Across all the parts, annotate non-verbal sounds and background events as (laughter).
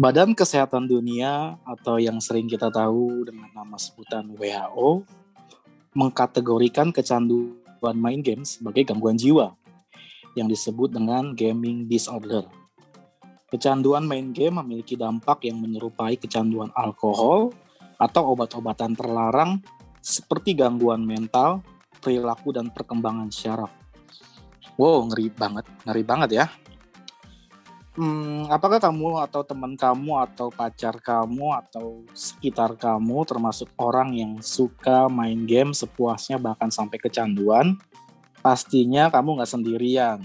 Badan Kesehatan Dunia atau yang sering kita tahu dengan nama sebutan WHO mengkategorikan kecanduan main game sebagai gangguan jiwa yang disebut dengan gaming disorder. Kecanduan main game memiliki dampak yang menyerupai kecanduan alkohol atau obat-obatan terlarang seperti gangguan mental, perilaku, dan perkembangan syaraf. Wow, ngeri banget, ngeri banget ya. Hmm, apakah kamu atau teman kamu atau pacar kamu atau sekitar kamu termasuk orang yang suka main game sepuasnya bahkan sampai kecanduan? Pastinya kamu nggak sendirian.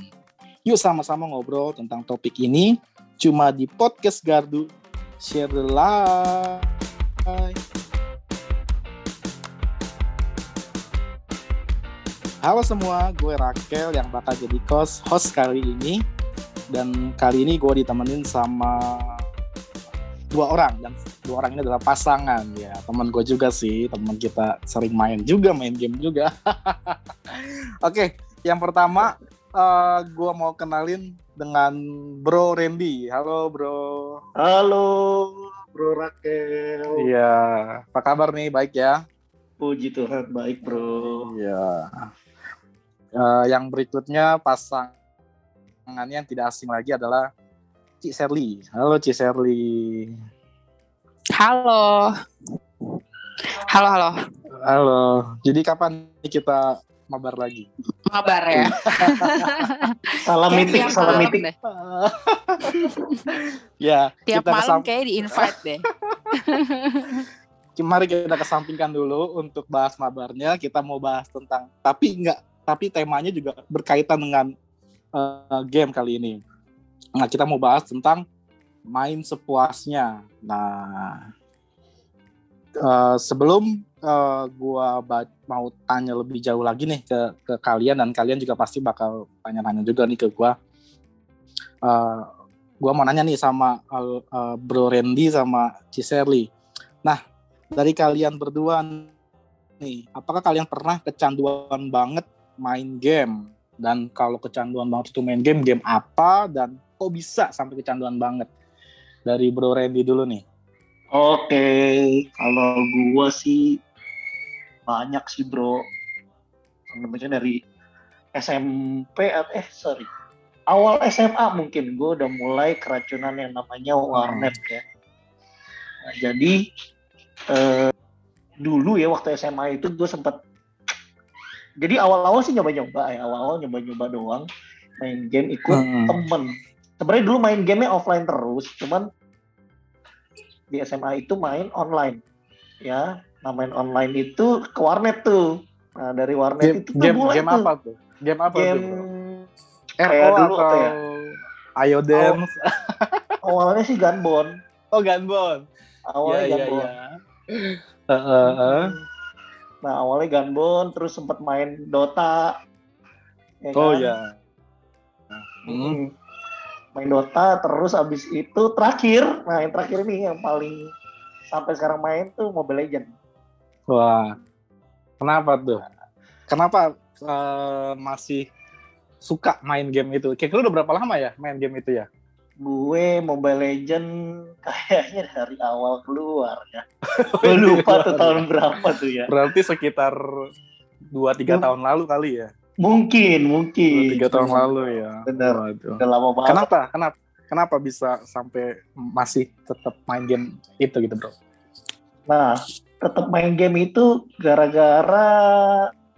Yuk sama-sama ngobrol tentang topik ini cuma di podcast Gardu. Share the light. Halo semua, gue Rakel yang bakal jadi host kali ini dan kali ini gue ditemenin sama dua orang. Dan dua orang ini adalah pasangan ya. Teman gue juga sih teman kita sering main juga main game juga. (laughs) Oke yang pertama uh, eh, gue mau kenalin dengan Bro Randy. Halo Bro. Halo Bro Rakel. Iya apa kabar nih? Baik ya? Puji Tuhan baik Bro. Iya. Uh, yang berikutnya pasang yang tidak asing lagi adalah Cik Serli. Halo Cik Serli. Halo. Halo, halo. Halo. Jadi kapan kita mabar lagi? Mabar ya. (laughs) salam meeting, salam meeting. Deh. (laughs) ya, tiap kita malam kayak di invite deh. (laughs) Mari kita kesampingkan dulu untuk bahas mabarnya. Kita mau bahas tentang, tapi enggak, tapi temanya juga berkaitan dengan uh, game kali ini. Nah, kita mau bahas tentang main sepuasnya. Nah, uh, sebelum uh, gua mau tanya lebih jauh lagi nih ke ke kalian dan kalian juga pasti bakal tanya-tanya juga nih ke gua. Uh, gua mau nanya nih sama uh, uh, Bro Randy sama Ciserli. Nah, dari kalian berdua nih, apakah kalian pernah kecanduan banget main game? Dan kalau kecanduan banget itu main game, game apa dan kok bisa sampai kecanduan banget? Dari Bro Randy dulu nih. Oke, kalau gua sih banyak sih bro. Namanya dari SMP eh sorry awal SMA mungkin gue udah mulai keracunan yang namanya warnet ya. Nah, jadi eh, dulu ya waktu SMA itu gue sempat jadi awal-awal sih nyoba-nyoba ya awal-awal nyoba-nyoba doang main game ikut hmm. temen. Sebenarnya dulu main gamenya offline terus cuman di SMA itu main online. Ya nah main online itu ke warnet tuh. Nah dari warnet game, itu tuh game, mulai game tuh. apa tuh? Game apa game, tuh kayak dulu atau ya. Ayo Dance (laughs) oh, awalnya sih Gunbon oh Gunbon awalnya ya, Gunbon ya, ya. Uh, uh, uh. Nah awalnya Gunbon, terus sempat main Dota. Ya oh kan? ya. Hmm. Main Dota, terus abis itu terakhir, nah yang terakhir ini yang paling sampai sekarang main tuh Mobile Legend. Wah, kenapa tuh? Kenapa uh, masih suka main game itu? Kira-kira udah berapa lama ya main game itu ya? Gue Mobile Legend kayaknya dari awal keluar ya. (laughs) gue lupa tuh tahun berapa tuh ya. Berarti sekitar 2-3 tahun lalu kali ya? Mungkin, mungkin. 3 tahun lalu ya. Benar. Waduh. Udah lama banget. Kenapa? Kenapa? Kenapa bisa sampai masih tetap main game itu gitu, Bro? Nah, tetap main game itu gara-gara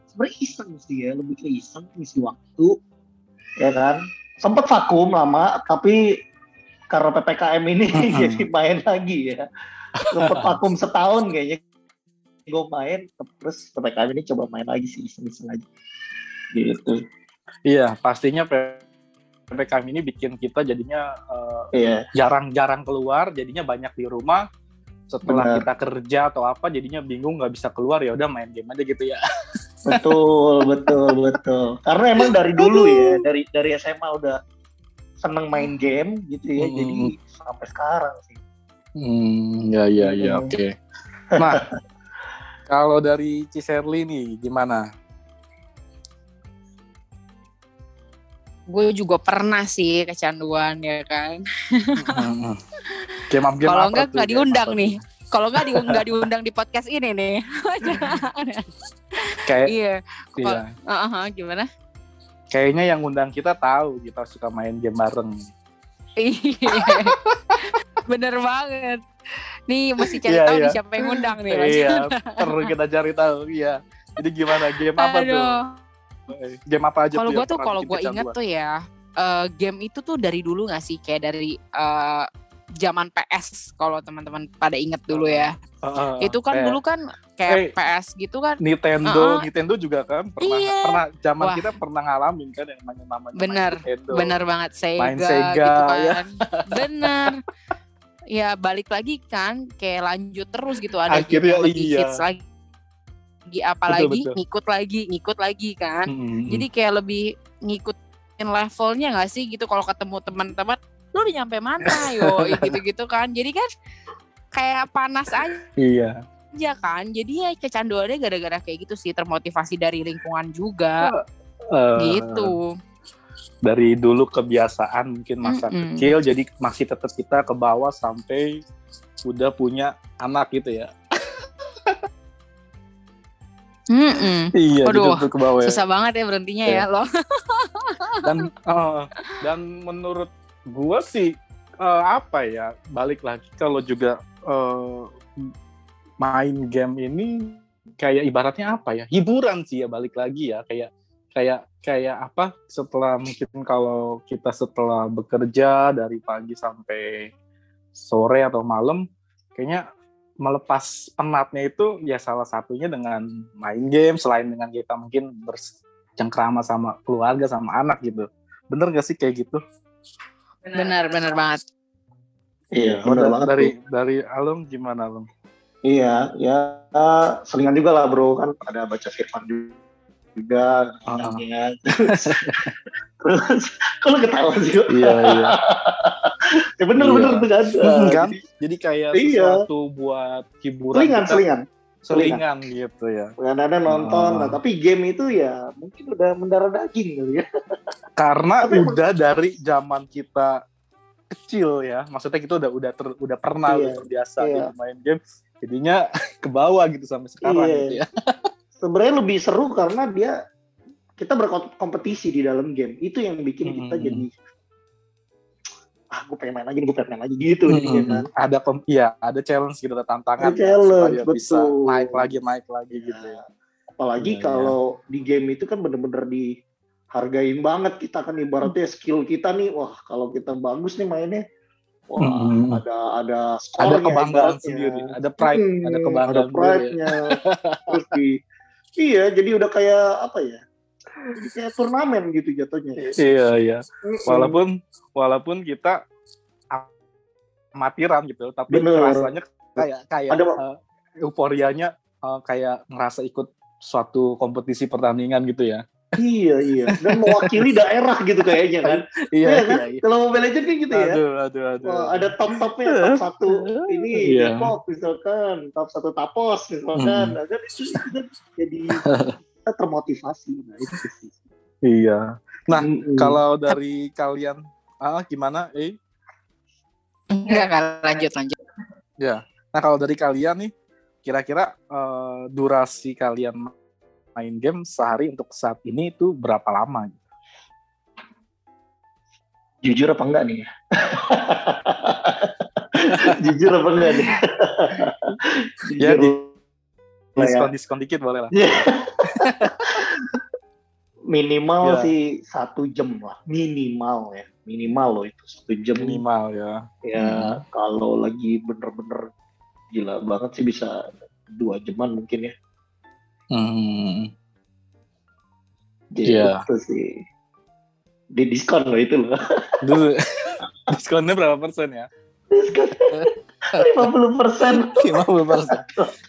sebenarnya iseng sih ya, lebih ke iseng, isi waktu, ya kan? Sempat vakum lama, tapi karena ppkm ini (laughs) jadi main lagi ya. Sempat (laughs) vakum setahun kayaknya. Gue main terus ppkm ini coba main lagi sih iseng-iseng aja. Gitu. Iya pastinya ppkm ini bikin kita jadinya uh, iya. jarang-jarang keluar jadinya banyak di rumah. Setelah Benar. kita kerja atau apa jadinya bingung nggak bisa keluar ya udah main game aja gitu ya. Betul betul betul. Karena emang dari dulu ya dari dari SMA udah seneng main game gitu ya hmm. jadi sampai sekarang sih hmm ya ya ya oke okay. nah (laughs) kalau dari Ciserli nih gimana gue juga pernah sih kecanduan ya kan Game game Kalau enggak nggak diundang nih. Kalau nggak di, nggak diundang di podcast ini nih. (laughs) Kayak iya. iya. Heeh, gimana? Kayaknya yang undang kita tahu kita suka main game bareng. Iya. (laughs) Bener banget. Nih mesti cari Iya, tahu iya. nih siapa yang ngundang nih. Iya, (laughs) perlu kita cari tahu. Iya. Jadi gimana game apa tuh? Aduh. Game apa aja Kalau gue tuh kalau gue kecanduan? tuh ya eh, game itu tuh dari dulu gak sih kayak dari eh, zaman PS kalau teman-teman pada inget dulu ya. Heeh, itu kan kayak dulu kan kayak eh, PS gitu kan. Nintendo, Heeh. Nintendo juga kan pernah Iya. pernah zaman Wah. kita pernah ngalamin kan yang namanya namanya Bener, Nintendo. Bener banget Sega, Main Sega, gitu ya. kan. (laughs) Bener. Ya balik lagi kan kayak lanjut terus gitu ada Akhirnya lebih iya. hits lagi. Lagi apa Betul, lagi betul. ngikut lagi ngikut lagi kan. Mm-mm. Jadi kayak lebih ngikutin levelnya gak sih gitu kalau ketemu teman-teman lu udah nyampe mana yo (laughs) gitu-gitu kan. Jadi kan kayak panas aja iya. kan. Jadi ya kecanduannya gara-gara kayak gitu sih termotivasi dari lingkungan juga Eh, gitu. Dari dulu kebiasaan mungkin masa Mm-mm. kecil jadi masih tetap kita ke bawah sampai udah punya anak gitu ya. Mm-mm. Iya, Waduh, gitu tuh ke bawah ya. Susah banget ya berhentinya Iya. ya lo. dan eh, dan menurut gua sih eh, apa ya balik lagi kalau juga eh, main game ini kayak ibaratnya apa ya? Hiburan sih ya balik lagi ya. Kayak kayak kayak apa? Setelah mungkin kalau kita setelah bekerja dari pagi sampai sore atau malam kayaknya melepas penatnya itu ya salah satunya dengan main game selain dengan kita mungkin bercengkrama sama keluarga sama anak gitu. Bener gak sih kayak gitu? Benar, benar banget. Iya, banget. dari tuh. dari Alung gimana Alung Iya, ya selingan juga lah bro kan ada baca firman juga. Ah. ya. (laughs) Terus, kalau ketawa sih. iya iya (laughs) ya bener Iya. bener tuh kan. Hmm, kan? Jadi, jadi kayak Iya. sesuatu buat hiburan selingan kita, selingan. selingan gitu ya Kadang-kadang nonton, Ah. nah, tapi game itu ya mungkin udah mendarah daging kali ya. karena Tapi emang- udah dari zaman kita kecil ya maksudnya kita udah udah ter- udah pernah Iya, udah terbiasa iya. gitu main game jadinya (laughs) ke bawah gitu sampai sekarang Iya. gitu ya Sebenarnya lebih seru karena dia kita berkompetisi di dalam game. Itu yang bikin kita Hmm. jadi ah gue pengen main lagi, gue pengen main lagi gitu jadinya kan. Mm-mm. ada pem- iya ada challenge gitu ada tantangan Ada ya, challenge, supaya bisa betul. naik lagi naik lagi gitu ya Apalagi Iya, kalau di game itu kan bener-bener dihargain banget kita kan ibaratnya skill kita nih, wah kalau kita bagus nih mainnya, wah Hmm. ada ada ada kebanggaan sendiri ada pride Hmm, ada kebanggaan ada sendiri pride-nya. Terus di iya jadi udah kayak apa ya? Kayak turnamen gitu jatuhnya. iya iya walaupun walaupun kita amatiran gitu tapi Bener. rasanya kayak kayak Ada- eh, euforianya eh, kayak ngerasa ikut suatu kompetisi pertandingan gitu ya iya iya dan mewakili daerah gitu kayaknya kan. iya Iya kan? iya, iya. Kalau Mobile Legends kan gitu ya. aduh aduh aduh Wah, ada top-topnya, top satu (laughs) ini Iya. Depok misalkan, top satu Tapos misalkan, Hmm. nah, kan itu, itu kan jadi kita termotivasi. Nah itu sih. iya Nah, Mm-mm. kalau dari kalian ah gimana eh Enggak, lanjut lanjut. nah kalau dari kalian nih kira-kira eh, durasi kalian main game sehari untuk saat ini itu berapa lama jujur apa enggak nih? (laughs) jujur apa enggak nih? (laughs) ya di ya. diskon diskon dikit boleh lah (laughs) minimal Ya. sih satu jam lah minimal ya minimal loh itu satu jam minimal ya ya kalau lagi bener-bener gila banget sih bisa dua jaman mungkin ya Hmm. Gitu Iya. sih di diskon loh itu loh (laughs) Dulu diskonnya berapa persen ya? diskon 50 persen (laughs) 50 persen.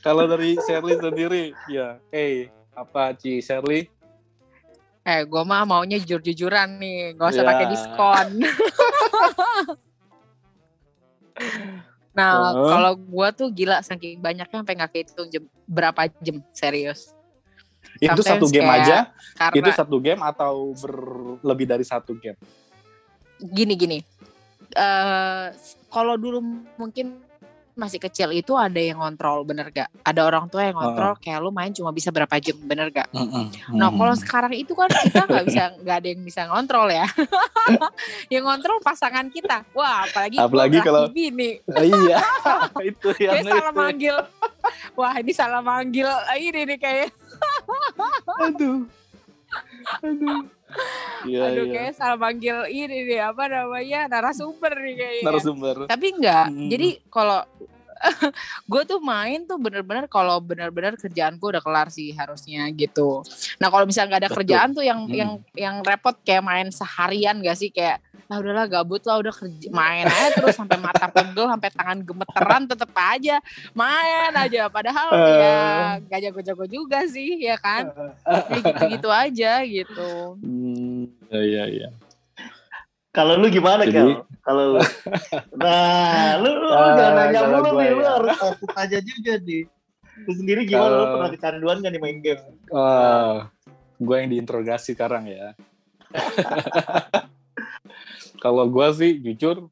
Kalau dari Shirley sendiri, ya, eh apa Ci Shirley? Eh, gue mah maunya jujur-jujuran nih, gak usah Ya. pakai diskon. (laughs) nah, Oh. kalau gue tuh gila saking banyaknya sampai nggak kehitung jam, berapa jam serius. Itu Sometimes satu game kayak aja? Karena Itu satu game atau berlebih dari satu game? gini-gini, eh kalau dulu mungkin masih kecil itu ada yang ngontrol bener gak? Ada orang tua yang ngontrol kayak lu main cuma bisa berapa jam bener gak? Mm-mm. Nah kalau sekarang itu kan kita nggak bisa nggak ada yang bisa ngontrol ya. (laughs) yang ngontrol pasangan kita. Wah apalagi Apalagi kalau- bini. iya (laughs) itu (laughs) yang Kayak salah manggil. Wah ini salah manggil. Ini nih kayak. aduh aduh iya aduh iya kayak salah manggil ini nih apa namanya narasumber nih kayaknya. narasumber Tapi enggak. Mm. Jadi kalau (laughs) gue tuh main tuh bener-bener kalau bener-bener kerjaan gue udah kelar sih harusnya gitu. Nah kalau misalnya nggak ada Betul. kerjaan tuh yang Mm. yang yang repot kayak main seharian gak sih kayak ah udahlah gabut lah udah kerja main aja terus sampai mata pegel sampai tangan gemeteran tetep aja main aja padahal Eh. ya gak jago-jago juga sih ya kan kayak gitu-gitu aja gitu Hmm, iya iya iya Kalau lu gimana Jadi- Kel? Kalau lu. (laughs) Nah, lu, lu, lu Ah, jangan nanya mulu nih, lu ya. harus aku tanya juga nih. Lu sendiri gimana? Lu Kalau- pernah kecanduan gak nih main game? Wah, gue yang diinterogasi sekarang ya. (laughs) Kalau gue sih jujur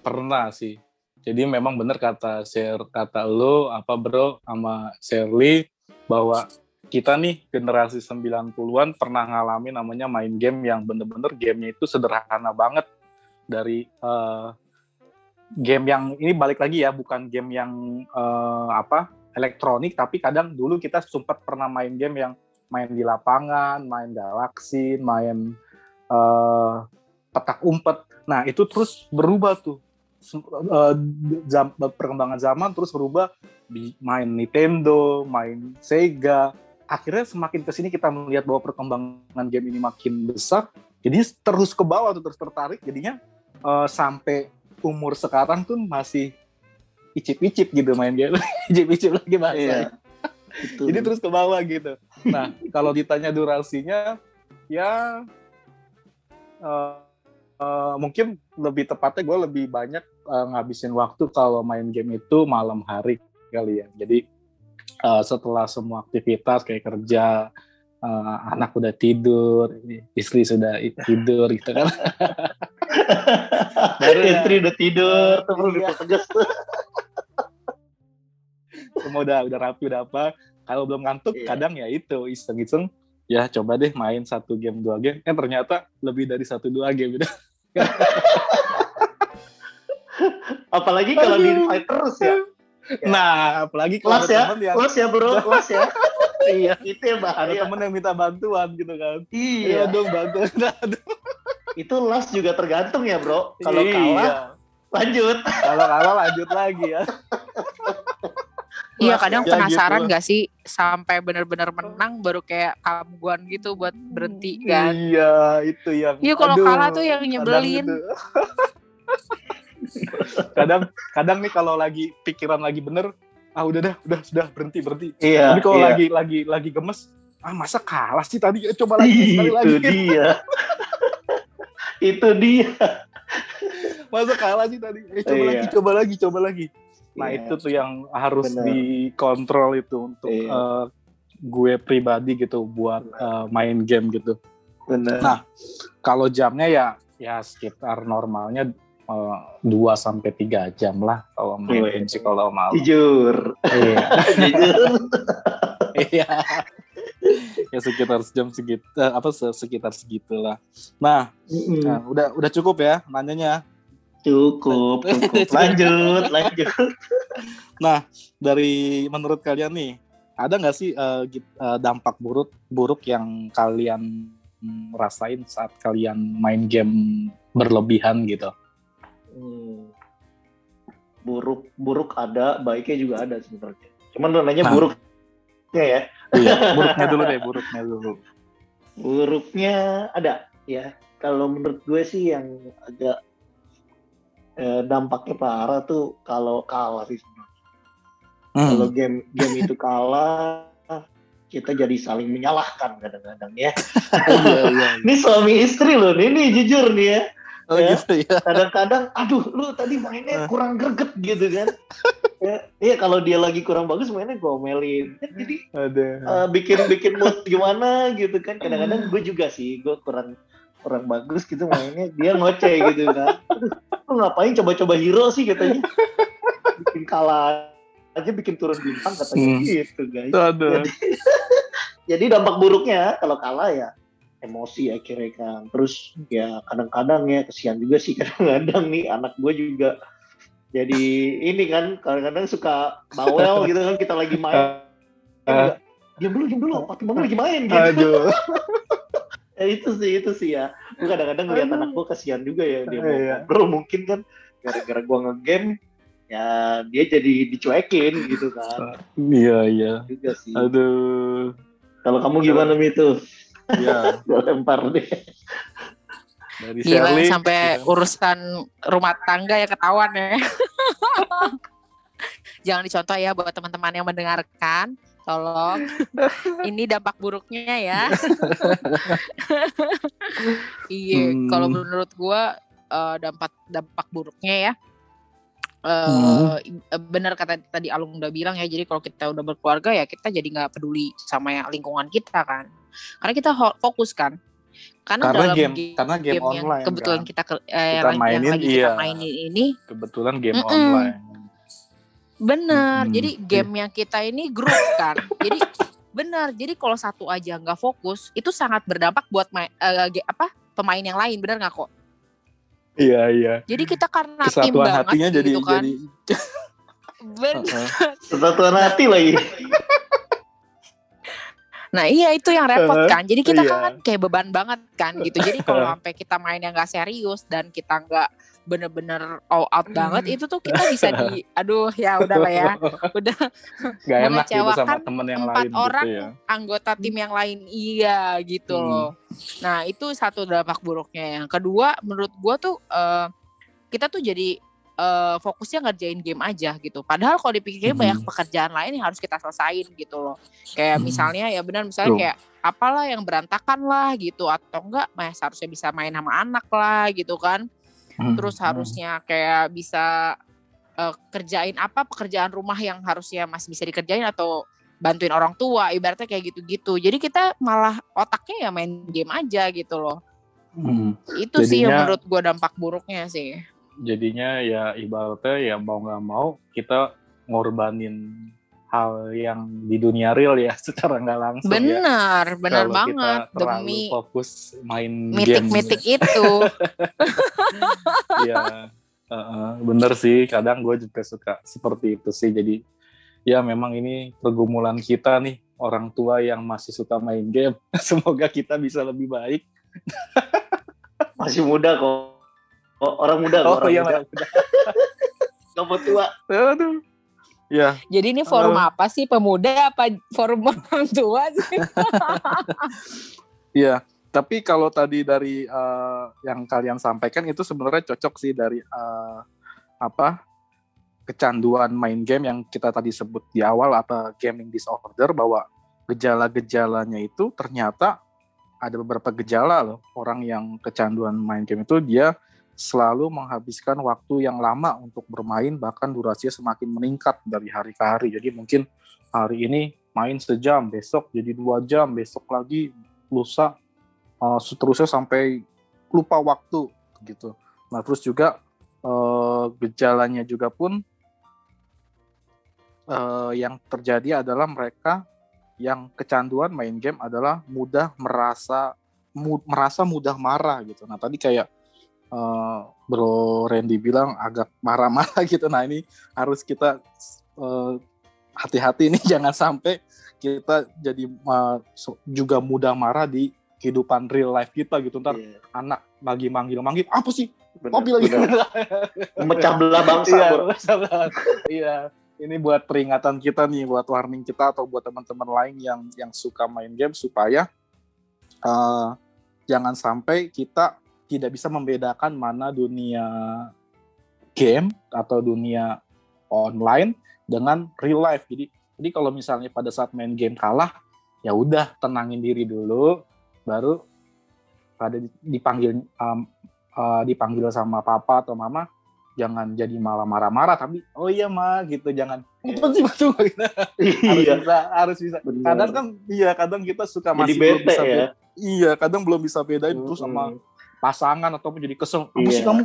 pernah sih. Jadi memang bener kata share kata lo apa bro sama Shirley bahwa kita nih generasi 90-an pernah ngalamin namanya main game yang bener-bener gamenya itu sederhana banget dari eh, game yang ini balik lagi ya bukan game yang eh, apa elektronik tapi kadang dulu kita sempat pernah main game yang main di lapangan, main galaksi, main eh, petak umpet. Nah itu terus berubah tuh perkembangan zaman terus berubah main Nintendo, main Sega. Akhirnya semakin ke sini kita melihat bahwa perkembangan game ini makin besar, jadi terus ke bawah tuh terus tertarik. Jadinya eh, sampai umur sekarang tuh masih icip-icip gitu main game, (laughs) icip-icip lagi bahasa. Iya. Jadi terus ke bawah gitu. Nah, (laughs) kalau ditanya durasinya, ya eh, eh, mungkin lebih tepatnya gue lebih banyak eh, ngabisin waktu kalau main game itu malam hari kali ya. Jadi eh, setelah semua aktivitas kayak kerja, eh, anak udah tidur, istri sudah (laughs) tidur gitu kan. (laughs) Baru ya. Istri udah tidur, tuh perlu Iya. dipertegas (laughs) tuh. semua udah udah rapi udah apa. Kalau belum ngantuk, Iya. kadang ya itu iseng-iseng. Ya coba deh main satu game dua game. Eh ternyata lebih dari satu dua game gitu. Apalagi kalau di invite terus ya. Nah, apalagi kalau Kelas ada ya, temen yang kelas ya bro, (laughs) kelas ya. iya, Itu yang ada bahaya. temen yang minta bantuan gitu kan. Iya, Iya dong bantuan. (laughs) Aduh, itu last juga tergantung ya bro. Kalau iya. kalah, lanjut. kalau kalah lanjut lagi ya. Iya kadang ya penasaran gitu. gak sih sampai bener-bener menang baru kayak kamguan gitu buat berhenti kan. Iya, itu yang. Iya kalau kalah tuh yang nyebelin. gitu. (laughs) kadang kadang nih kalau lagi pikiran lagi bener, ah udah dah, udah sudah berhenti berhenti. Iya. Tapi kalau iya. lagi lagi lagi gemes, ah masa kalah sih tadi? Coba lagi sekali lagi. itu dia. (laughs) itu dia. Masa kalah sih tadi? Eh coba Iya. lagi, coba lagi, coba lagi. Nah Iya. itu tuh yang harus Bener. dikontrol itu untuk Iya. eh, gue pribadi gitu buat eh, main game gitu. Benar. Nah, Kalau jamnya ya ya sekitar normalnya eh, 2 sampai 3 jam lah kalau main sih kalau malam. Jujur. Iya. (laughs) Jujur. Iya. ya sekitar sejam segitu eh, apa se- sekitar segitulah. Nah, Mm-mm. nah, udah udah cukup ya nanyanya. Cukup, (laughs) cukup. Lanjut, lanjut. (laughs) Dari menurut kalian nih, ada nggak sih eh, dampak buruk buruk yang kalian mm, rasain saat kalian main game berlebihan gitu? Hmm. Buruk, buruk ada, baiknya juga ada sebenarnya. Cuman nanya Nah. buruknya ya. Iya, buruknya dulu deh, buruknya dulu. Buruknya ada ya. Kalau menurut gue sih yang agak eh, dampaknya parah tuh kalau kalah sih. sebenarnya. Hmm. Kalau game game itu kalah, kita jadi saling menyalahkan kadang-kadang ya. (laughs) Iya, iya. Ini suami istri loh, nih, nih jujur nih ya. Oh Ya. gitu ya. Kadang-kadang, aduh, lu tadi mainnya kurang greget gitu kan. (laughs) ya, iya kalau dia lagi kurang bagus mainnya gomelin. Kan Jadi Ada. eh, bikin bikin mood gimana gitu kan. Kadang-kadang gue juga sih, gue kurang kurang bagus gitu mainnya dia ngoceh gitu kan lu ngapain coba-coba hero sih katanya bikin kalah aja bikin turun bintang katanya Hmm. gitu guys Aduh. jadi, (laughs) jadi dampak buruknya kalau kalah ya emosi akhirnya kan. Terus ya kadang-kadang ya kesian juga sih (laughs) kadang-kadang nih. Anak gue juga jadi ini kan kadang-kadang suka bawel gitu kan kita lagi main. Juga, (laughs) diam dulu diam dulu. Pak Timbang lagi main gitu. Aduh. (laughs) Ya, itu sih itu sih ya. Gue kadang-kadang ngeliat Aduh. anak gue kasihan juga ya dia mau Iya. ngobrol mungkin kan. Gara-gara gue ngegame ya dia jadi dicuekin gitu kan. Iya, iya. juga sih. Aduh. kalau kamu gimana Mi tuh Iya, (laughs) gue lempar deh dari Gila Shirley. sampai kita- urusan rumah tangga ya ketahuan ya. (laughs) Jangan dicontoh ya buat teman-teman yang mendengarkan. Tolong. Ini dampak buruknya ya. (laughs) iya, Hmm. kalau menurut gua eh, dampak dampak buruknya ya. Hmm. eh benar kata tadi Alung udah bilang ya jadi kalau kita udah berkeluarga ya kita jadi nggak peduli sama yang lingkungan kita kan karena kita fokus kan karena, Karena dalam game- karena game yang online, kebetulan kan. kita ke, eh, Kita yang, mainin, yang lagi kita iya. mainin ini kebetulan game Mm-mm. online. benar Mm-mm. jadi game yang kita ini grup kan jadi benar jadi kalau satu aja nggak fokus itu sangat berdampak buat main, eh, ge- apa pemain yang lain benar nggak kok Iya, iya. jadi kita karena tim Kesatuan banget hatinya jadi gitu kan jadi (laughs) Ben- Heeh. kesatuan hati lagi (laughs) Nah iya itu yang repot kan. Jadi kita iya. kan kayak beban banget kan gitu. Jadi kalau sampai kita main yang nggak serius dan kita nggak bener-bener all out banget itu tuh kita bisa di (laughs) aduh ya udah lah ya udah (laughs) Gak enak gitu sama Mengecewakan temen yang empat lain orang gitu ya. anggota tim yang lain iya gitu Hmm. loh nah itu satu dampak buruknya yang kedua menurut gua tuh eh, kita tuh jadi eh, fokusnya ngerjain game aja gitu padahal kalau dipikir Hmm. banyak pekerjaan lain yang harus kita selesain gitu loh kayak Hmm. misalnya ya benar misalnya Tuh. kayak apalah yang berantakan lah gitu atau enggak mas harusnya bisa main sama anak lah gitu kan Hmm. terus harusnya kayak bisa eh, kerjain apa pekerjaan rumah yang harusnya masih bisa dikerjain atau bantuin orang tua ibaratnya kayak gitu-gitu jadi kita malah otaknya ya main game aja gitu loh Hmm. itu sih yang Jadinya- menurut gua dampak buruknya sih Jadinya ya ibaratnya ya mau nggak mau kita ngorbanin hal yang di dunia real ya (laughs) secara nggak langsung ya. benar benar Kalau banget kita terlalu demi fokus main game. mitik-mitik (laughs) itu Iya, Heeh, bener sih. Kadang gue juga suka seperti itu sih. Jadi ya memang ini pergumulan kita nih orang tua yang masih suka main game. (laughs) Semoga kita bisa lebih baik. masih muda kok Oh, orang muda Oh orang iya, muda. Nggak mau (laughs) tua Aduh. Ya, jadi ini forum Halo. apa sih pemuda apa forum (laughs) orang tua sih iya. Tapi kalau tadi dari eh, yang kalian sampaikan itu sebenarnya cocok sih dari eh, apa kecanduan main game yang kita tadi sebut di awal atau gaming disorder bahwa gejala-gejalanya itu ternyata ada beberapa gejala loh orang yang kecanduan main game itu dia selalu menghabiskan waktu yang lama untuk bermain bahkan durasinya semakin meningkat dari hari ke hari jadi mungkin hari ini main sejam besok jadi dua jam besok lagi lusa uh, seterusnya sampai lupa waktu gitu nah terus juga uh, gejalanya juga pun uh, yang terjadi adalah mereka yang kecanduan main game adalah mudah merasa merasa mudah marah gitu. Nah tadi kayak eh, Bro Randy bilang agak marah-marah (laughs) gitu. Nah ini harus kita eh, hati-hati nih (laughs) jangan sampai kita jadi so- juga mudah marah di kehidupan real life kita gitu. Ntar Iya, anak lagi manggil-manggil apa sih bener, mobil lagi. bener. (laughs) memecah belah bangsa Iya. Iya, ini buat peringatan kita nih, buat warning kita atau buat teman-teman lain yang yang suka main game supaya eh, jangan sampai kita tidak bisa membedakan mana dunia game atau dunia online dengan real life. Jadi, jadi kalau misalnya pada saat main game kalah, ya udah tenangin diri dulu, baru pada dipanggil em, eh, dipanggil sama papa atau mama jangan jadi malah marah-marah tapi oh iya ma gitu jangan Iya. apa sih gitu. harus iya bisa harus bisa bener. kadang kan iya kadang kita suka jadi masih belum bete bisa ya beda- iya kadang belum bisa bedain terus sama. Pasangan ataupun jadi kesel apa Iya. sih kamu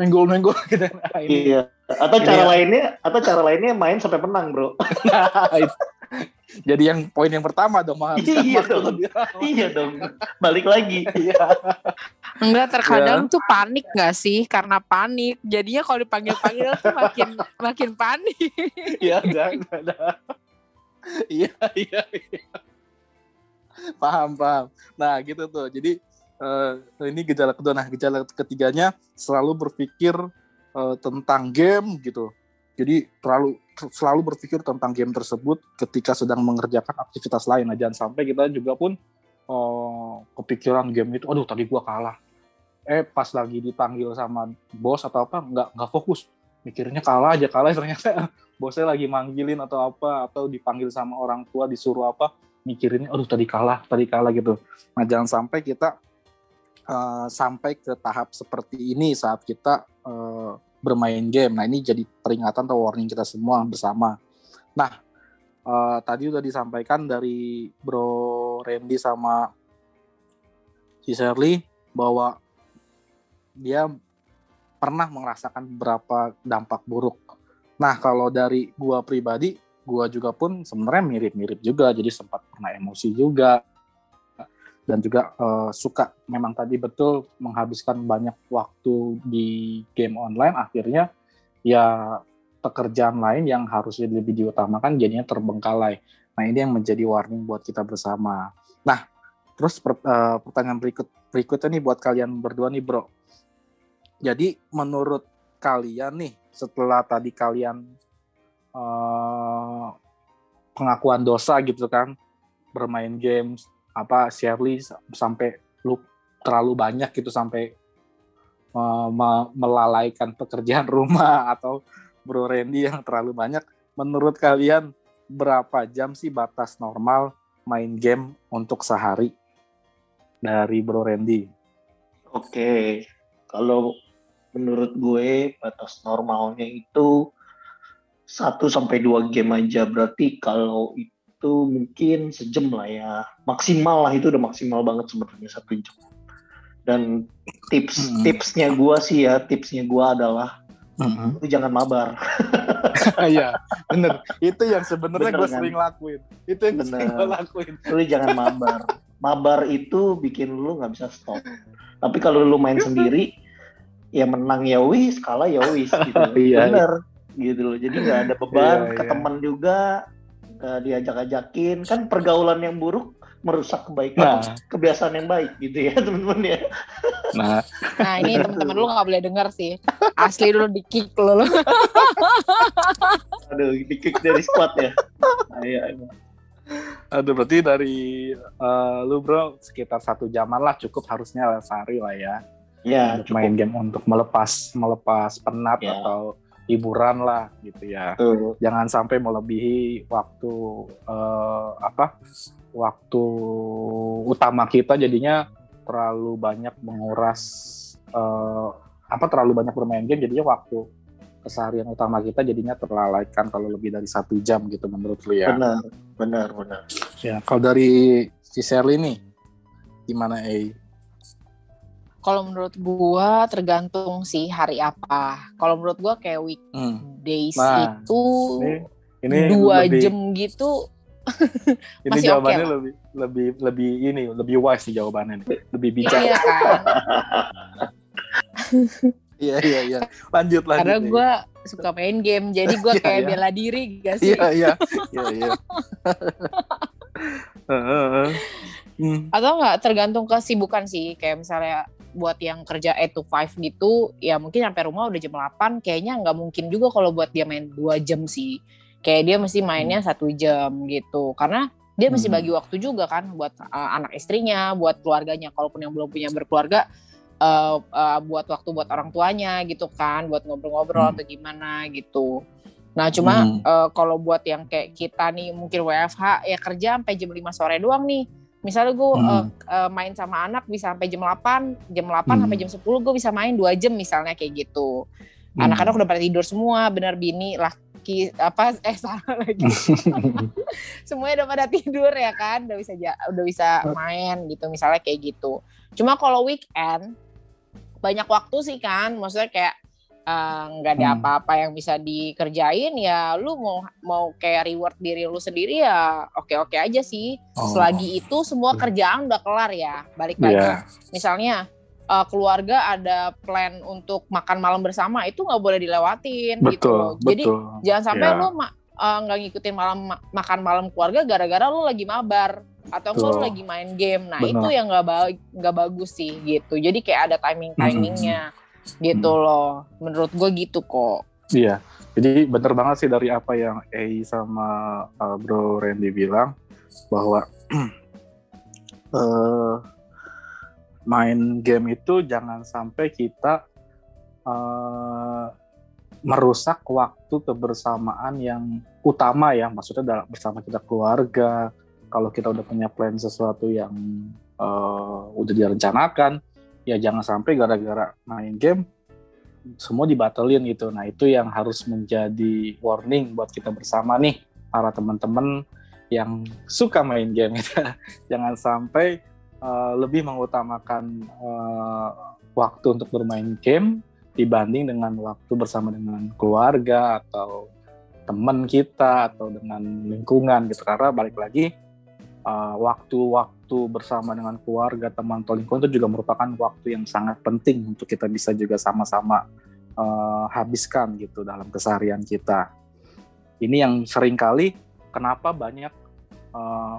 menggol-menggol (laughs) gitu nah, ini Iya. Atau cara Iya. lainnya, atau cara lainnya main sampai menang, bro. (laughs) itu. jadi yang poin yang pertama dong menghabiskan Iya dong. iya dong. Balik lagi. Iya. Enggak terkadang tuh panik gak sih karena panik. Jadinya kalau dipanggil-panggil tuh makin makin panik. Iya, ada. Iya, iya, iya. Paham, paham. Nah, gitu tuh. Jadi eh, ini gejala kedua. Nah, gejala ketiganya selalu berpikir eh, tentang game gitu. Jadi terlalu selalu berpikir tentang game tersebut ketika sedang mengerjakan aktivitas lain. Nah, jangan sampai kita juga pun eh, kepikiran game itu, aduh tadi gua kalah. Eh pas lagi dipanggil sama bos atau apa, nggak nggak fokus. Mikirnya kalah aja kalah ternyata (laughs) bosnya lagi manggilin atau apa atau dipanggil sama orang tua disuruh apa mikirinnya aduh tadi kalah tadi kalah gitu nah jangan sampai kita eh, sampai ke tahap seperti ini saat kita eh, bermain game. Nah ini jadi peringatan atau warning kita semua bersama. Nah eh, tadi udah disampaikan dari Bro Randy sama si Shirley bahwa dia pernah merasakan beberapa dampak buruk. Nah, kalau dari gua pribadi, gua juga pun sebenarnya mirip-mirip juga, jadi sempat pernah emosi juga dan juga eh, suka memang tadi betul menghabiskan banyak waktu di game online akhirnya ya pekerjaan lain yang harusnya lebih diutamakan jadinya terbengkalai. Nah, ini yang menjadi warning buat kita bersama. Nah, terus per- eh, pertanyaan berikut berikutnya nih buat kalian berdua nih, Bro. Jadi menurut kalian nih setelah tadi kalian eh, pengakuan dosa gitu kan bermain games apa Shirley sampai lu terlalu banyak gitu sampai eh, me- melalaikan pekerjaan (laughs) rumah atau Bro Randy yang terlalu banyak menurut kalian berapa jam sih batas normal main game untuk sehari dari Bro Randy Oke, kalau menurut gue batas normalnya itu 1 sampai 2 game aja. Berarti kalau mungkin sejam lah ya. Maksimal lah itu udah maksimal banget sebenarnya satu jam. Dan tips Hmm. tipsnya gue sih ya, tipsnya gue adalah lu jangan mabar. (laughs) Iya, bener. Itu yang sebenarnya gue kan? sering lakuin. Itu yang sering Bener. gue lakuin. Lu jangan mabar. Mabar itu bikin lu nggak bisa stop. Tapi kalau lu main sendiri, ya menang ya wis, kalah ya wis gitu. (laughs) Iya, Bener gitu loh. Jadi nggak ada beban Iya, ke iya. teman juga, nggak diajak-ajakin. Kan pergaulan yang buruk merusak kebaikan, Nah, kebiasaan yang baik gitu ya (laughs) teman-teman ya. nah, Nah ini teman-teman lu nggak boleh denger sih. Asli dulu di kick lu. Aduh, di kick dari squad ya. Nah, iya, iya. aduh berarti dari eh, lu bro sekitar satu jaman lah cukup harusnya sehari lah ya Ya, untuk main game untuk melepas melepas penat Ya. atau hiburan lah gitu ya. Jangan sampai melebihi waktu eh, apa waktu utama kita jadinya terlalu banyak menguras eh, apa terlalu banyak bermain game jadinya waktu keseharian utama kita jadinya terlalaikan kalau lebih dari satu jam gitu menurut lu ya. Benar, benar, benar. Ya, kalau dari si Sherly nih gimana eh? Kalau menurut gua tergantung sih hari apa. Kalau menurut gua kayak Hmm. weekdays Nah, itu Ini, ini dua lebih, jam gitu. (laughs) Ini masih jawabannya lah. lebih lebih lebih ini lebih wise nih jawabannya nih. Lebih bijak. Iya kan. (laughs) Iya iya iya. Lanjut lanjut. Karena gua suka main game, jadi gua (laughs) Iya, kayak iya. bela diri gak sih? Iya iya iya iya. Hmm. Atau nggak tergantung kesibukan sih. Kayak misalnya buat yang kerja 8 to 5 gitu, ya mungkin sampai rumah udah jam 8, kayaknya nggak mungkin juga kalau buat dia main 2 jam sih. Kayak dia mesti mainnya satu jam gitu. Karena dia mesti Hmm. bagi waktu juga kan buat uh, anak istrinya, buat keluarganya. Kalaupun yang belum punya berkeluarga, uh, uh, buat waktu buat orang tuanya gitu kan, buat ngobrol-ngobrol Hmm. atau gimana gitu. Nah cuma Hmm. uh, kalau buat yang kayak kita nih mungkin WFH ya kerja sampai jam 5 sore doang nih. Misalnya gue Hmm. main sama anak bisa sampai jam 8, jam 8 Hmm. sampai jam 10 gue bisa main 2 jam misalnya kayak gitu. Hmm. Anak-anak udah pada tidur semua, bener bini, laki apa (laughs) eh salah lagi. (laughs) Semuanya udah pada tidur ya kan, udah bisa udah bisa main gitu misalnya kayak gitu. Cuma kalau weekend banyak waktu sih kan maksudnya kayak eh, nggak ada Hmm. apa-apa yang bisa dikerjain ya lu mau mau kayak reward diri lu sendiri ya oke-oke aja sih Oh. selagi itu semua kerjaan udah kelar ya balik lagi Iya. misalnya eh, keluarga ada plan untuk makan malam bersama itu nggak boleh dilewatin gitu betul loh. jadi betul jangan sampai Iya. lu eh, nggak ngikutin malam ma- makan malam keluarga gara-gara lu lagi mabar atau enggak lu lagi main game nah Benar. itu yang nggak ba- bagus sih gitu jadi kayak ada timing timingnya gitu Hmm. loh menurut gue gitu kok Iya, jadi bener banget sih dari apa yang Ei sama uh, Bro Randy bilang bahwa (clears throat) eh, main game itu jangan sampai kita eh, merusak waktu kebersamaan yang utama ya, maksudnya dalam bersama kita keluarga. Kalau kita udah punya plan sesuatu yang eh, udah direncanakan, ya jangan sampai gara-gara main game semua dibatalin gitu. Nah itu yang harus menjadi warning buat kita bersama nih para teman-teman yang suka main game. (laughs) Jangan sampai uh, lebih mengutamakan uh, waktu untuk bermain game dibanding dengan waktu bersama dengan keluarga atau teman kita atau dengan lingkungan gitu. Karena balik lagi uh, waktu-waktu bersama dengan keluarga, teman atau lingkungan itu juga merupakan waktu yang sangat penting untuk kita bisa juga sama-sama uh, habiskan gitu dalam keseharian kita. Ini yang sering kali kenapa banyak uh,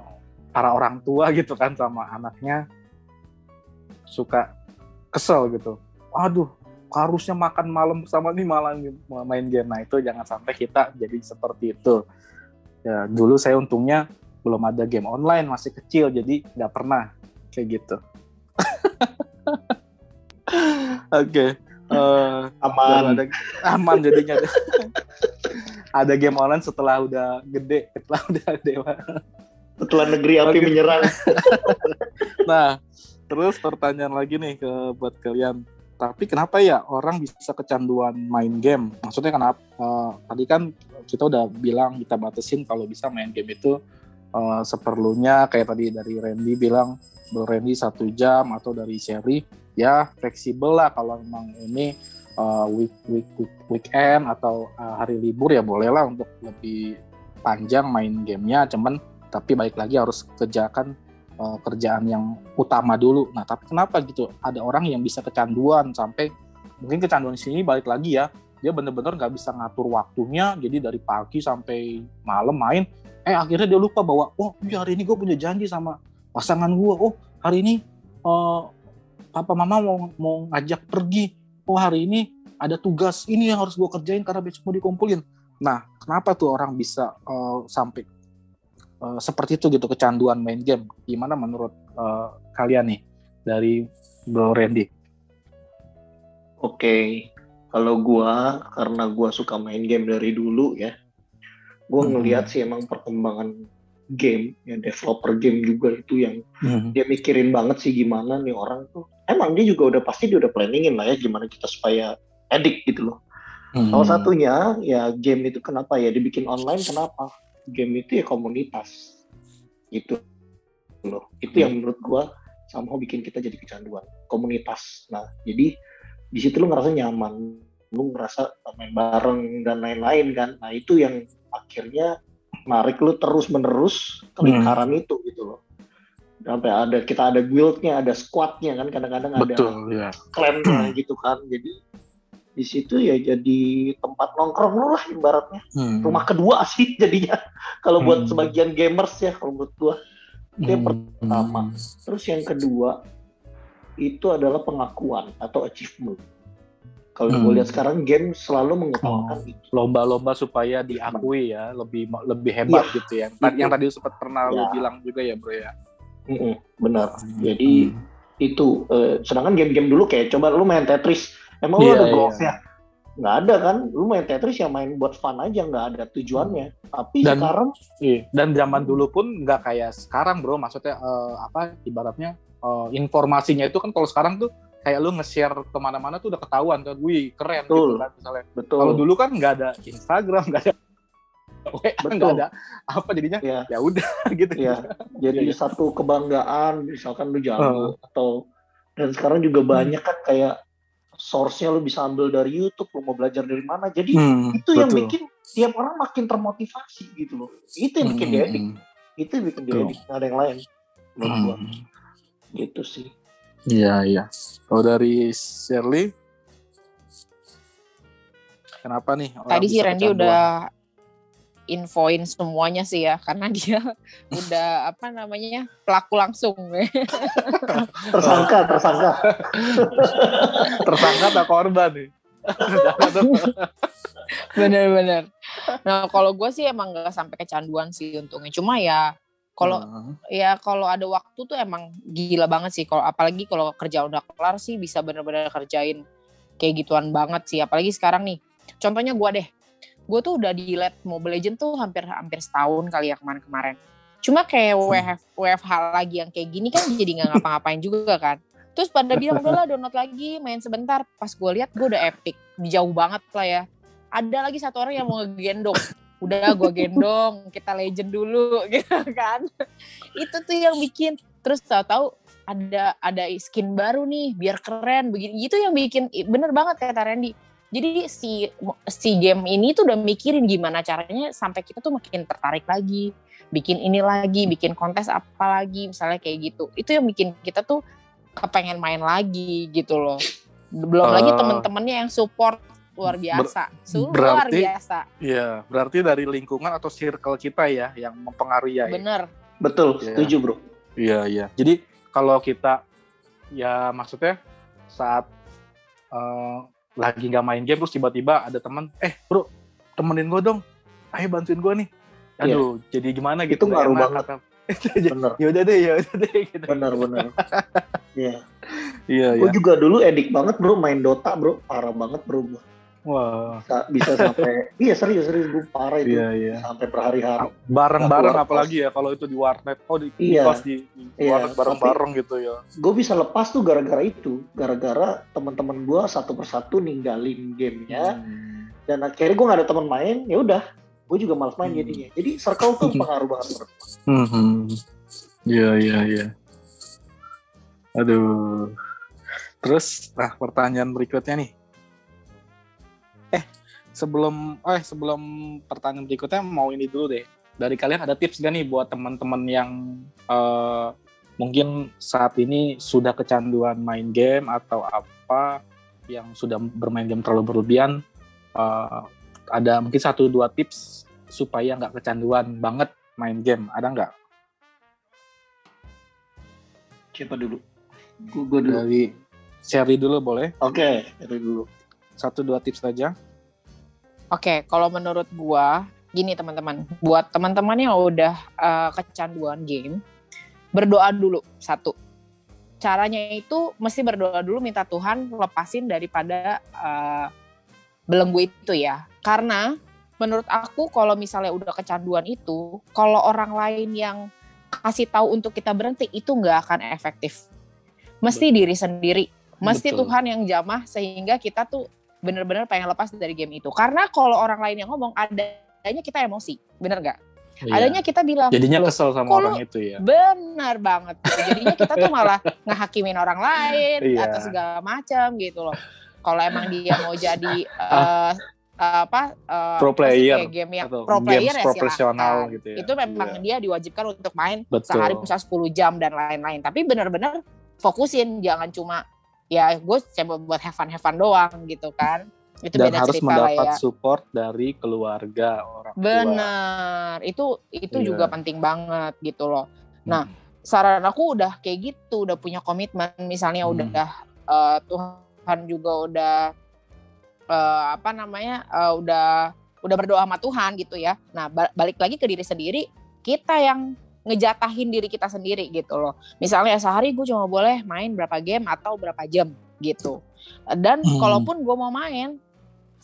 para orang tua gitu kan sama anaknya suka kesel gitu. Aduh, harusnya makan malam bersama nih malam main game. Nah itu jangan sampai kita jadi seperti itu. Ya dulu saya untungnya belum ada game online masih kecil jadi nggak pernah kayak gitu. (laughs) Oke. Eh, Aman. ada (laughs) aman jadinya (laughs) ada game online setelah udah gede setelah udah dewa Setelah negeri api Oke. menyerang. nah terus pertanyaan lagi nih ke buat kalian tapi kenapa ya orang bisa kecanduan main game maksudnya kenapa Eh, tadi kan kita udah bilang kita batasin kalau bisa main game itu eh, seperlunya kayak tadi dari Randy bilang Bro Randy satu jam atau dari Sherry ya fleksibel lah kalau memang ini uh, week, week, week weekend atau uh, hari libur ya bolehlah untuk lebih panjang main gamenya. Cuman tapi baik lagi harus kerjakan uh, kerjaan yang utama dulu. Nah tapi kenapa gitu? Ada orang yang bisa kecanduan sampai mungkin kecanduan sini balik lagi ya dia bener-bener nggak bisa ngatur waktunya jadi dari pagi sampai malam main eh akhirnya dia lupa bahwa oh iya hari ini gue punya janji sama pasangan gue oh hari ini uh, papa mama mau mau ngajak pergi. Oh hari ini ada tugas ini yang harus gue kerjain karena besok mau dikumpulin. Nah kenapa tuh orang bisa uh, sampai uh, seperti itu gitu kecanduan main game? Gimana menurut uh, kalian nih dari Bro Randy? Oke, kalau gua karena gua suka main game dari dulu ya, gua Hmm. ngelihat sih emang perkembangan game, ya developer game juga itu yang Hmm. dia mikirin banget sih gimana nih orang tuh. Emang dia juga udah pasti dia udah planningin lah ya gimana kita supaya edik gitu loh. Hmm. Salah satunya ya game itu kenapa ya dibikin online kenapa? Game itu ya komunitas. Itu loh. Itu yang menurut gua sama bikin kita jadi kecanduan. Komunitas. Nah, jadi di situ lu ngerasa nyaman, lu ngerasa main bareng dan lain-lain kan. Nah, itu yang akhirnya narik lu terus-menerus ke Hmm. lingkaran itu gitu loh. Sampai ada kita ada guildnya, ada squadnya kan kadang-kadang ada ya klannya gitu kan. Jadi di situ ya jadi tempat nongkrong lu lah ibaratnya. Hmm. Rumah kedua sih jadinya. (laughs) Kalau buat Hmm. sebagian gamers ya kalau menurut gua. Itu yang Hmm. pertama. Terus yang kedua itu adalah pengakuan atau achievement. Kalau Hmm. gue lihat sekarang game selalu mengutamakan itu. lomba-lomba supaya diakui ya lebih lebih hebat Iya. gitu ya yang, yang tadi sempat pernah lo Ya. bilang juga ya bro ya Mm-mm, benar. Hmm. Jadi itu eh, sedangkan game-game dulu kayak coba lu main Tetris, emang lu Iya, ada iya. goalsnya? Nggak ada kan? Lu main Tetris ya main buat fun aja, nggak ada tujuannya. Tapi Dan- sekarang Iya, dan zaman dulu pun nggak kayak sekarang bro, maksudnya eh, apa ibaratnya eh, informasinya itu kan kalau sekarang tuh kayak lu nge-share ke mana-mana tuh udah ketahuan kan, wih keren Betul. gitu kan misalnya. betul. Kalau dulu kan nggak ada Instagram, (laughs) nggak ada WA, Betul. nggak ada apa jadinya Ya. ya udah (laughs) gitu. ya jadi iya. satu kebanggaan misalkan lu jago Uh. atau dan sekarang juga banyak kan kayak source-nya lu bisa ambil dari YouTube, lu mau belajar dari mana. Jadi Hmm, itu yang betul. bikin tiap orang makin termotivasi gitu loh. Itu yang bikin dia. Hmm, Itu yang bikin dia. Nggak ada yang lain. Hmm. Gitu sih. Iya, iya. Kalau dari Shirley, kenapa nih? orang Tadi si bisa Randy kecanduan? udah infoin semuanya sih ya karena dia (laughs) udah apa namanya pelaku langsung (laughs) Tersangka, tersangka. (laughs) tersangka atau korban nih? Bener-bener nah kalau gue sih emang gak sampai kecanduan sih untungnya cuma ya kalau Hmm. ya kalau ada waktu tuh emang gila banget sih. Kalau apalagi kalau kerja udah kelar sih bisa bener-bener kerjain kayak gituan banget sih. Apalagi sekarang nih contohnya gue deh. Gue tuh udah di lab Mobile Legend tuh hampir hampir setahun kali ya kemarin-kemarin cuma kayak Hmm. WF, WFH lagi yang kayak gini kan jadi nggak ngapa-ngapain juga kan. Terus pada bilang udahlah download lagi main sebentar. Pas gue lihat gue udah epic. Jauh banget lah ya. Ada lagi satu orang yang mau ngegendong udah gue gendong kita legend dulu (laughs) gitu kan. Itu tuh yang bikin terus tahu-tahu ada ada skin baru nih biar keren begini. Itu yang bikin bener banget kata Randy. Jadi si si game ini tuh udah mikirin gimana caranya sampai kita tuh makin tertarik lagi bikin ini lagi bikin kontes apa lagi misalnya kayak gitu. Itu yang bikin kita tuh kepengen main lagi gitu loh. Belum lagi Eh, temen-temennya yang support luar biasa luar berarti- biasa Iya, berarti dari lingkungan atau circle kita ya yang mempengaruhi ya. bener Betul, Iya. setuju bro. Iya, iya. Jadi kalau kita ya maksudnya saat eh, lagi nggak main game terus tiba-tiba ada teman, eh bro temenin gue dong, ayo bantuin gue nih. Aduh, jadi gimana gitu? Itu nggak ngaruh enak, banget. kata- Bener, (laughs) ya udah deh, ya udah deh. Gitu. bener, bener. (laughs) Iya. Iya, Gue iya. juga dulu edik banget bro main Dota bro, parah banget bro. Gua. Wah, Bisa, bisa sampai, (laughs) iya serius serius gue parah itu. iya, iya. Sampai berhari-hari. Bareng-bareng apalagi ya kalau itu di warnet. Oh, di Iya. di, di Iya, warnet bareng-bareng gitu ya. Gue bisa lepas tuh gara-gara itu, gara-gara teman-teman gue satu persatu ninggalin gamenya. Hmm. Dan akhirnya gue gak ada teman main, ya udah, gue juga malas main Hmm. jadinya. Jadi circle tuh pengaruh banget. Hmm. Iya, iya, iya. Aduh. Terus, nah pertanyaan berikutnya nih. Eh, sebelum, eh sebelum pertanyaan berikutnya mau ini dulu deh. Dari kalian ada tips gak nih buat teman-teman yang eh, mungkin saat ini sudah kecanduan main game atau apa yang sudah bermain game terlalu berlebihan? eh, ada mungkin satu dua tips supaya nggak kecanduan banget main game. Ada nggak? Siapa dulu? Gue dulu. Dari Sherry dulu boleh? Oke, dari dulu. Satu dua tips saja. Oke, kalau menurut gua gini teman-teman, buat teman-teman yang udah eh, kecanduan game, berdoa dulu satu. Caranya itu mesti berdoa dulu minta Tuhan lepasin daripada eh, belenggu itu ya. Karena menurut aku kalau misalnya udah kecanduan itu, kalau orang lain yang kasih tahu untuk kita berhenti itu nggak akan efektif. Mesti diri sendiri, mesti Betul. Tuhan yang jamah sehingga kita tuh bener-bener pengen lepas dari game itu. Karena kalau orang lain yang ngomong adanya kita emosi, bener nggak? Adanya kita bilang Iya. Jadinya "Loh, kesel sama orang itu ya. benar banget. Jadinya kita tuh malah (laughs) ngehakimin orang lain Iya. atau segala macam gitu loh. Kalau emang dia mau jadi (laughs) eh, apa eh, Pro player game yang atau pro player ya profesional gitu ya. Itu memang Iya. dia diwajibkan untuk main Betul. sehari bisa 10 jam dan lain-lain. Tapi benar-benar fokusin jangan cuma ya gue coba buat have fun have fun doang gitu kan. Itu Dan beda harus cerita lah mendapat ya. support dari keluarga orang tua. Benar, itu itu Iya. juga penting banget gitu loh. Nah, Hmm. saran aku udah kayak gitu, udah punya komitmen, misalnya Hmm. udah eh, Tuhan juga udah eh, apa namanya, eh, udah udah berdoa sama Tuhan gitu ya. Nah, ba- balik lagi ke diri sendiri, kita yang ngejatahin diri kita sendiri gitu loh. Misalnya sehari gue cuma boleh main berapa game atau berapa jam gitu. Dan Hmm. kalaupun gue mau main,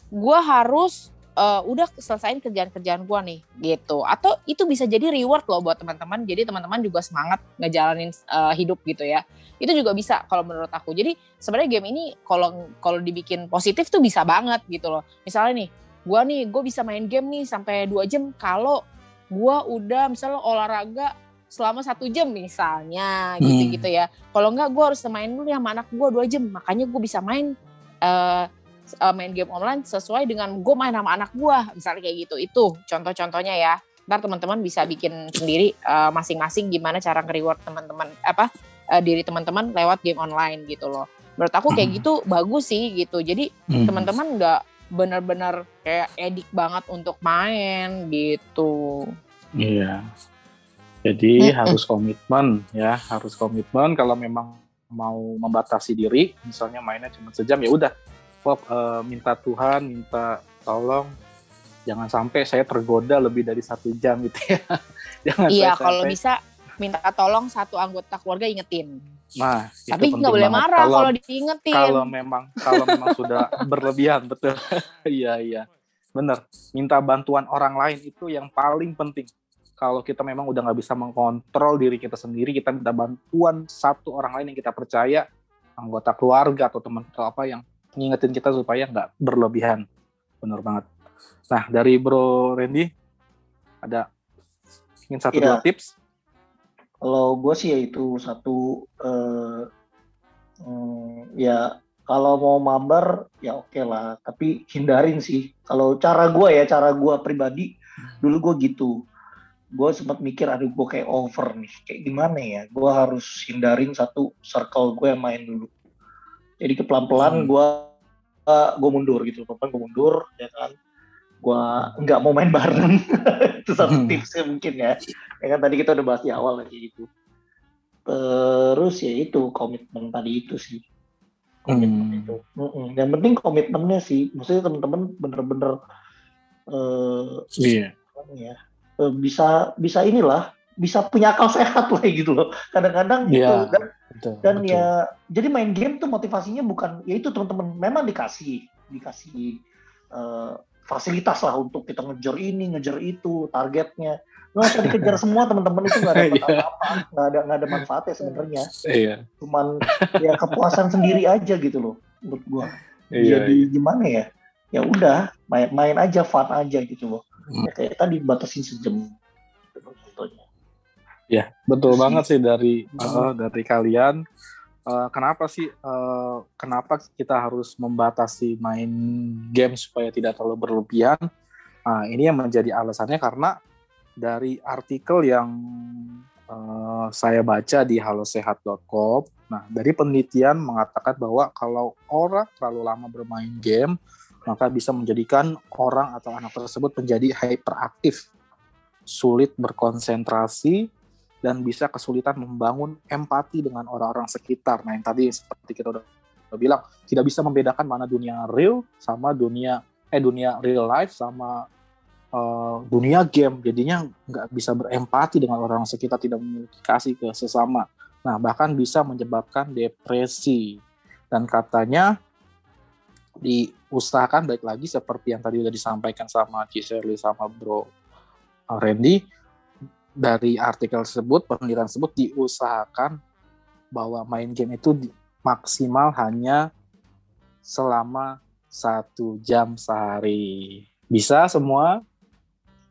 gue harus eh, udah selesaiin kerjaan-kerjaan gue nih gitu. Atau itu bisa jadi reward loh buat teman-teman. Jadi teman-teman juga semangat ngejalanin eh, hidup gitu ya. Itu juga bisa kalau menurut aku. Jadi sebenarnya game ini kalau kalau dibikin positif tuh bisa banget gitu loh. Misalnya nih, gue nih gue bisa main game nih sampai dua jam kalau gue udah misalnya olahraga selama satu jam misalnya Hmm. gitu-gitu ya. Kalau enggak gue harus main dulu ya sama anak gue dua jam. Makanya gue bisa main uh, main game online sesuai dengan gue main sama anak gue misalnya kayak gitu itu contoh-contohnya ya ntar teman-teman bisa bikin sendiri uh, masing-masing gimana cara nge-reward teman-teman apa uh, diri teman-teman lewat game online gitu loh menurut aku kayak hmm. gitu bagus sih gitu jadi hmm. teman-teman nggak benar-benar kayak edik banget untuk main gitu iya jadi hmm. harus komitmen ya harus komitmen kalau memang mau membatasi diri misalnya mainnya cuma sejam ya udah Pop uh, minta Tuhan minta tolong jangan sampai saya tergoda lebih dari satu jam gitu ya. (laughs) jangan iya, kalau bisa minta tolong satu anggota keluarga ingetin. Nah, tapi nggak boleh marah kalau, kalau diingetin. Kalau memang kalau memang sudah (laughs) berlebihan, betul. (laughs) iya iya, benar. Minta bantuan orang lain itu yang paling penting. Kalau kita memang udah nggak bisa mengkontrol diri kita sendiri, kita minta bantuan satu orang lain yang kita percaya, anggota keluarga atau teman atau apa yang ngingetin kita supaya nggak berlebihan. Benar banget. Nah, dari Bro Randy ada ingin satu ya. dua tips? Kalau gue sih ya itu satu uh, um, ya kalau mau mabar ya oke okay lah, tapi hindarin sih. Kalau cara gue ya, cara gue pribadi dulu gue gitu. Gue sempat mikir, aduh gue kayak over nih, kayak gimana ya? Gue harus hindarin satu circle gue yang main dulu. Jadi ke pelan-pelan hmm. gue gue mundur gitu, pelan gue mundur, ya kan gue nggak mau main bareng (laughs) itu satu hmm. tipsnya mungkin ya ya kan tadi kita udah bahas di awal kayak gitu terus ya itu komitmen tadi itu sih komitmen hmm. itu mm yang penting komitmennya sih maksudnya teman-teman bener-bener uh, yeah. ya uh, bisa bisa inilah bisa punya akal sehat (laughs) lah gitu loh kadang-kadang gitu yeah. dan betul, dan betul. ya jadi main game tuh motivasinya bukan ya itu teman-teman memang dikasih dikasih uh, fasilitas lah untuk kita ngejar ini, ngejar itu, targetnya. Nggak usah dikejar (laughs) semua teman-teman itu nggak ada iya. apa-apa, nggak ada nggak ada manfaatnya sebenarnya. Iya. Cuman ya kepuasan sendiri aja gitu loh menurut gua. Iya, Jadi iya. gimana ya? Ya udah main main aja, fun aja gitu loh. Hmm. Ya, kayak tadi batasin sejam. Contohnya. Ya betul banget sih dari uh, dari kalian uh, kenapa sih uh, kenapa kita harus membatasi main game supaya tidak terlalu berlebihan? Nah, ini yang menjadi alasannya karena dari artikel yang uh, saya baca di halosehat.com, nah dari penelitian mengatakan bahwa kalau orang terlalu lama bermain game, maka bisa menjadikan orang atau anak tersebut menjadi hyperaktif, sulit berkonsentrasi, dan bisa kesulitan membangun empati dengan orang-orang sekitar. Nah, yang tadi seperti kita udah, bilang, tidak bisa membedakan mana dunia real sama dunia eh dunia real life sama uh, dunia game. Jadinya nggak bisa berempati dengan orang sekitar, tidak memiliki kasih ke sesama. Nah, bahkan bisa menyebabkan depresi. Dan katanya diusahakan baik lagi seperti yang tadi udah disampaikan sama Ciseli sama Bro Randy, dari artikel tersebut, penelitian tersebut diusahakan bahwa main game itu di, maksimal hanya selama satu jam sehari. Bisa semua?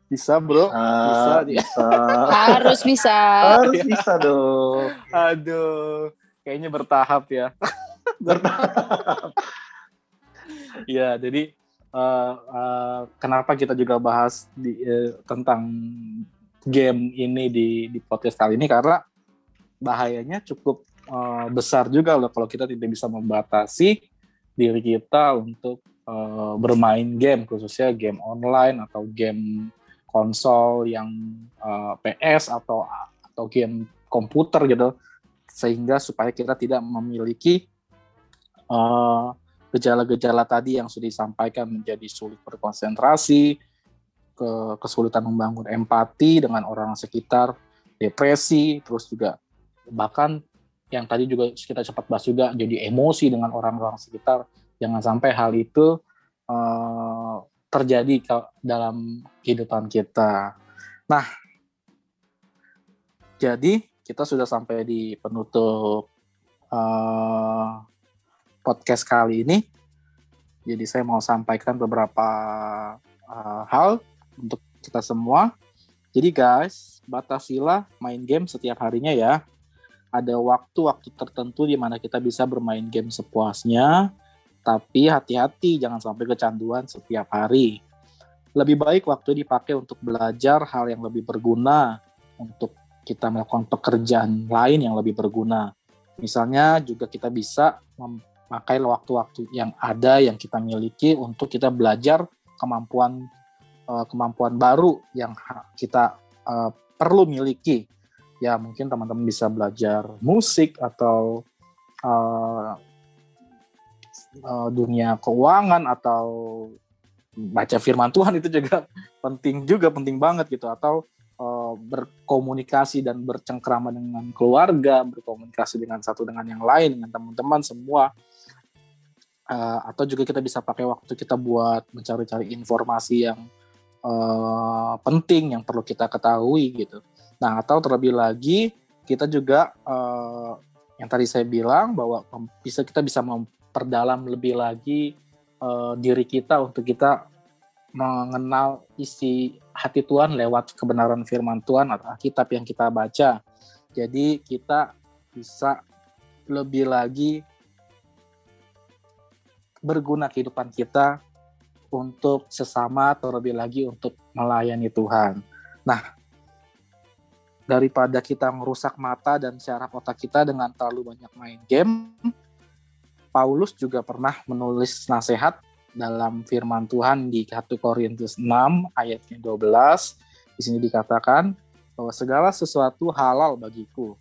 Bisa bro? Bisa. bisa. (laughs) Harus bisa. Harus bisa dong. Aduh, kayaknya bertahap ya. (laughs) bertahap. ya, jadi uh, uh, kenapa kita juga bahas di, uh, tentang game ini di di podcast kali ini karena bahayanya cukup uh, besar juga loh kalau kita tidak bisa membatasi diri kita untuk uh, bermain game khususnya game online atau game konsol yang uh, eh, PS atau atau game komputer gitu. Sehingga supaya kita tidak memiliki gejala-gejala uh, tadi yang sudah disampaikan menjadi sulit berkonsentrasi, ke kesulitan membangun empati dengan orang sekitar, depresi, terus juga bahkan yang tadi juga kita cepat bahas juga jadi emosi dengan orang-orang sekitar. Jangan sampai hal itu uh, terjadi dalam kehidupan kita. Nah, jadi kita sudah sampai di penutup uh, podcast kali ini. Jadi saya mau sampaikan beberapa uh, hal untuk kita semua. Jadi guys, batasilah main game setiap harinya ya. Ada waktu-waktu tertentu di mana kita bisa bermain game sepuasnya Tapi hati-hati jangan sampai kecanduan setiap hari. Lebih baik waktu dipakai untuk belajar hal yang lebih berguna, untuk kita melakukan pekerjaan lain yang lebih berguna. Misalnya juga kita bisa memakai waktu-waktu yang ada yang kita miliki untuk kita belajar kemampuan uh, kemampuan baru yang kita uh, perlu miliki. Ya mungkin teman-teman bisa belajar musik atau uh, dunia keuangan atau baca firman Tuhan itu juga (laughs) penting juga penting banget gitu atau uh, berkomunikasi dan bercengkrama dengan keluarga, berkomunikasi dengan satu dengan yang lain, dengan teman-teman semua. Uh, atau juga kita bisa pakai waktu kita buat mencari-cari informasi yang uh, penting yang perlu kita ketahui gitu. Nah, atau terlebih lagi kita juga uh, yang tadi saya bilang bahwa bisa kita bisa memperdalam lebih lagi uh, diri kita untuk kita mengenal isi hati Tuhan lewat kebenaran firman Tuhan atau kitab yang kita baca. Jadi kita bisa lebih lagi berguna kehidupan kita untuk sesama atau lebih lagi untuk melayani Tuhan. Nah, daripada kita merusak mata dan syaraf otak kita dengan terlalu banyak main game, Paulus juga pernah menulis nasihat dalam firman Tuhan di 1 Korintus 6 ayatnya 12. Di sini dikatakan bahwa segala sesuatu halal bagiku,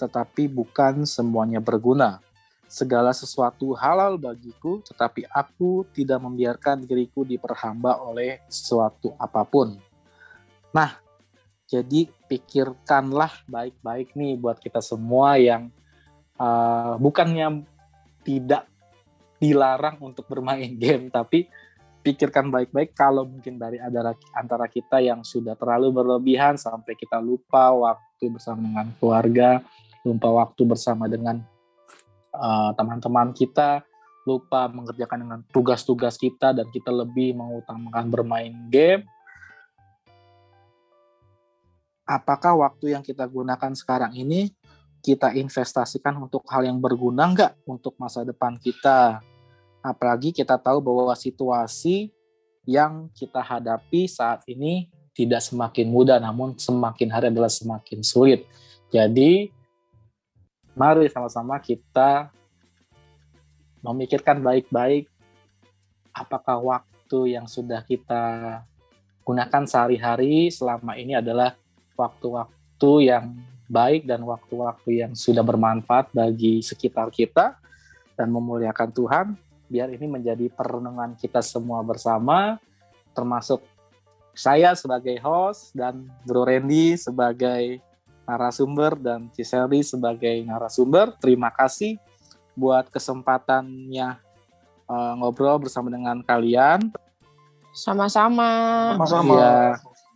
tetapi bukan semuanya berguna. Segala sesuatu halal bagiku, tetapi aku tidak membiarkan diriku diperhamba oleh sesuatu apa pun. Nah, jadi pikirkanlah baik-baik nih buat kita semua yang uh, bukannya tidak dilarang untuk bermain (laughs) game tapi pikirkan baik-baik kalau mungkin dari antara antara kita yang sudah terlalu berlebihan sampai kita lupa waktu bersama dengan keluarga, lupa waktu bersama dengan uh, teman-teman kita, lupa mengerjakan dengan tugas-tugas kita dan kita lebih mengutamakan bermain game. Apakah waktu yang kita gunakan sekarang ini kita investasikan untuk hal yang berguna nggak untuk masa depan kita? Apalagi kita tahu bahwa situasi yang kita hadapi saat ini tidak semakin mudah, namun semakin hari adalah semakin sulit. Jadi, mari sama-sama kita memikirkan baik-baik apakah waktu yang sudah kita gunakan sehari-hari selama ini adalah waktu-waktu yang baik dan waktu-waktu yang sudah bermanfaat bagi sekitar kita dan memuliakan Tuhan. Biar ini menjadi perenungan kita semua bersama, termasuk saya sebagai host dan Bro Randy sebagai narasumber dan Ciseli sebagai narasumber. Terima kasih buat kesempatannya uh, ngobrol bersama dengan kalian. Sama-sama. Sama-sama. Ya,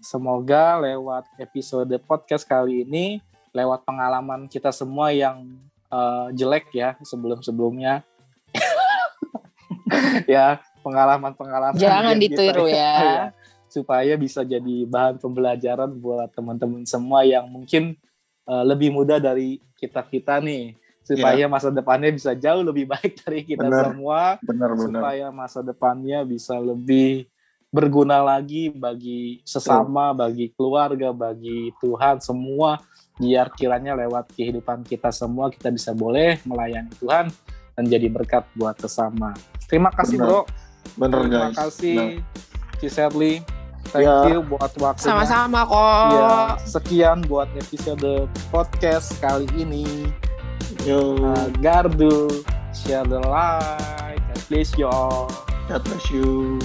semoga lewat episode podcast kali ini, lewat pengalaman kita semua yang uh, jelek ya sebelum-sebelumnya, (laughs) ya pengalaman-pengalaman jangan ditiru (laughs) ya. ya supaya bisa jadi bahan pembelajaran buat teman-teman semua yang mungkin uh, lebih muda dari kita kita nih supaya ya. masa depannya bisa jauh lebih baik dari kita bener, semua bener, bener. supaya masa depannya bisa lebih berguna lagi bagi sesama, bagi keluarga, bagi Tuhan semua biar kiranya lewat kehidupan kita semua kita bisa boleh melayani Tuhan dan jadi berkat buat sesama. Terima kasih Bener. bro. Bener Terima guys. kasih Ciserly. Thank ya. you buat waktunya. Sama-sama kok. Ya, sekian buat episode podcast kali ini. Yo. Uh, Gardu, share the like, God bless you all. God bless you.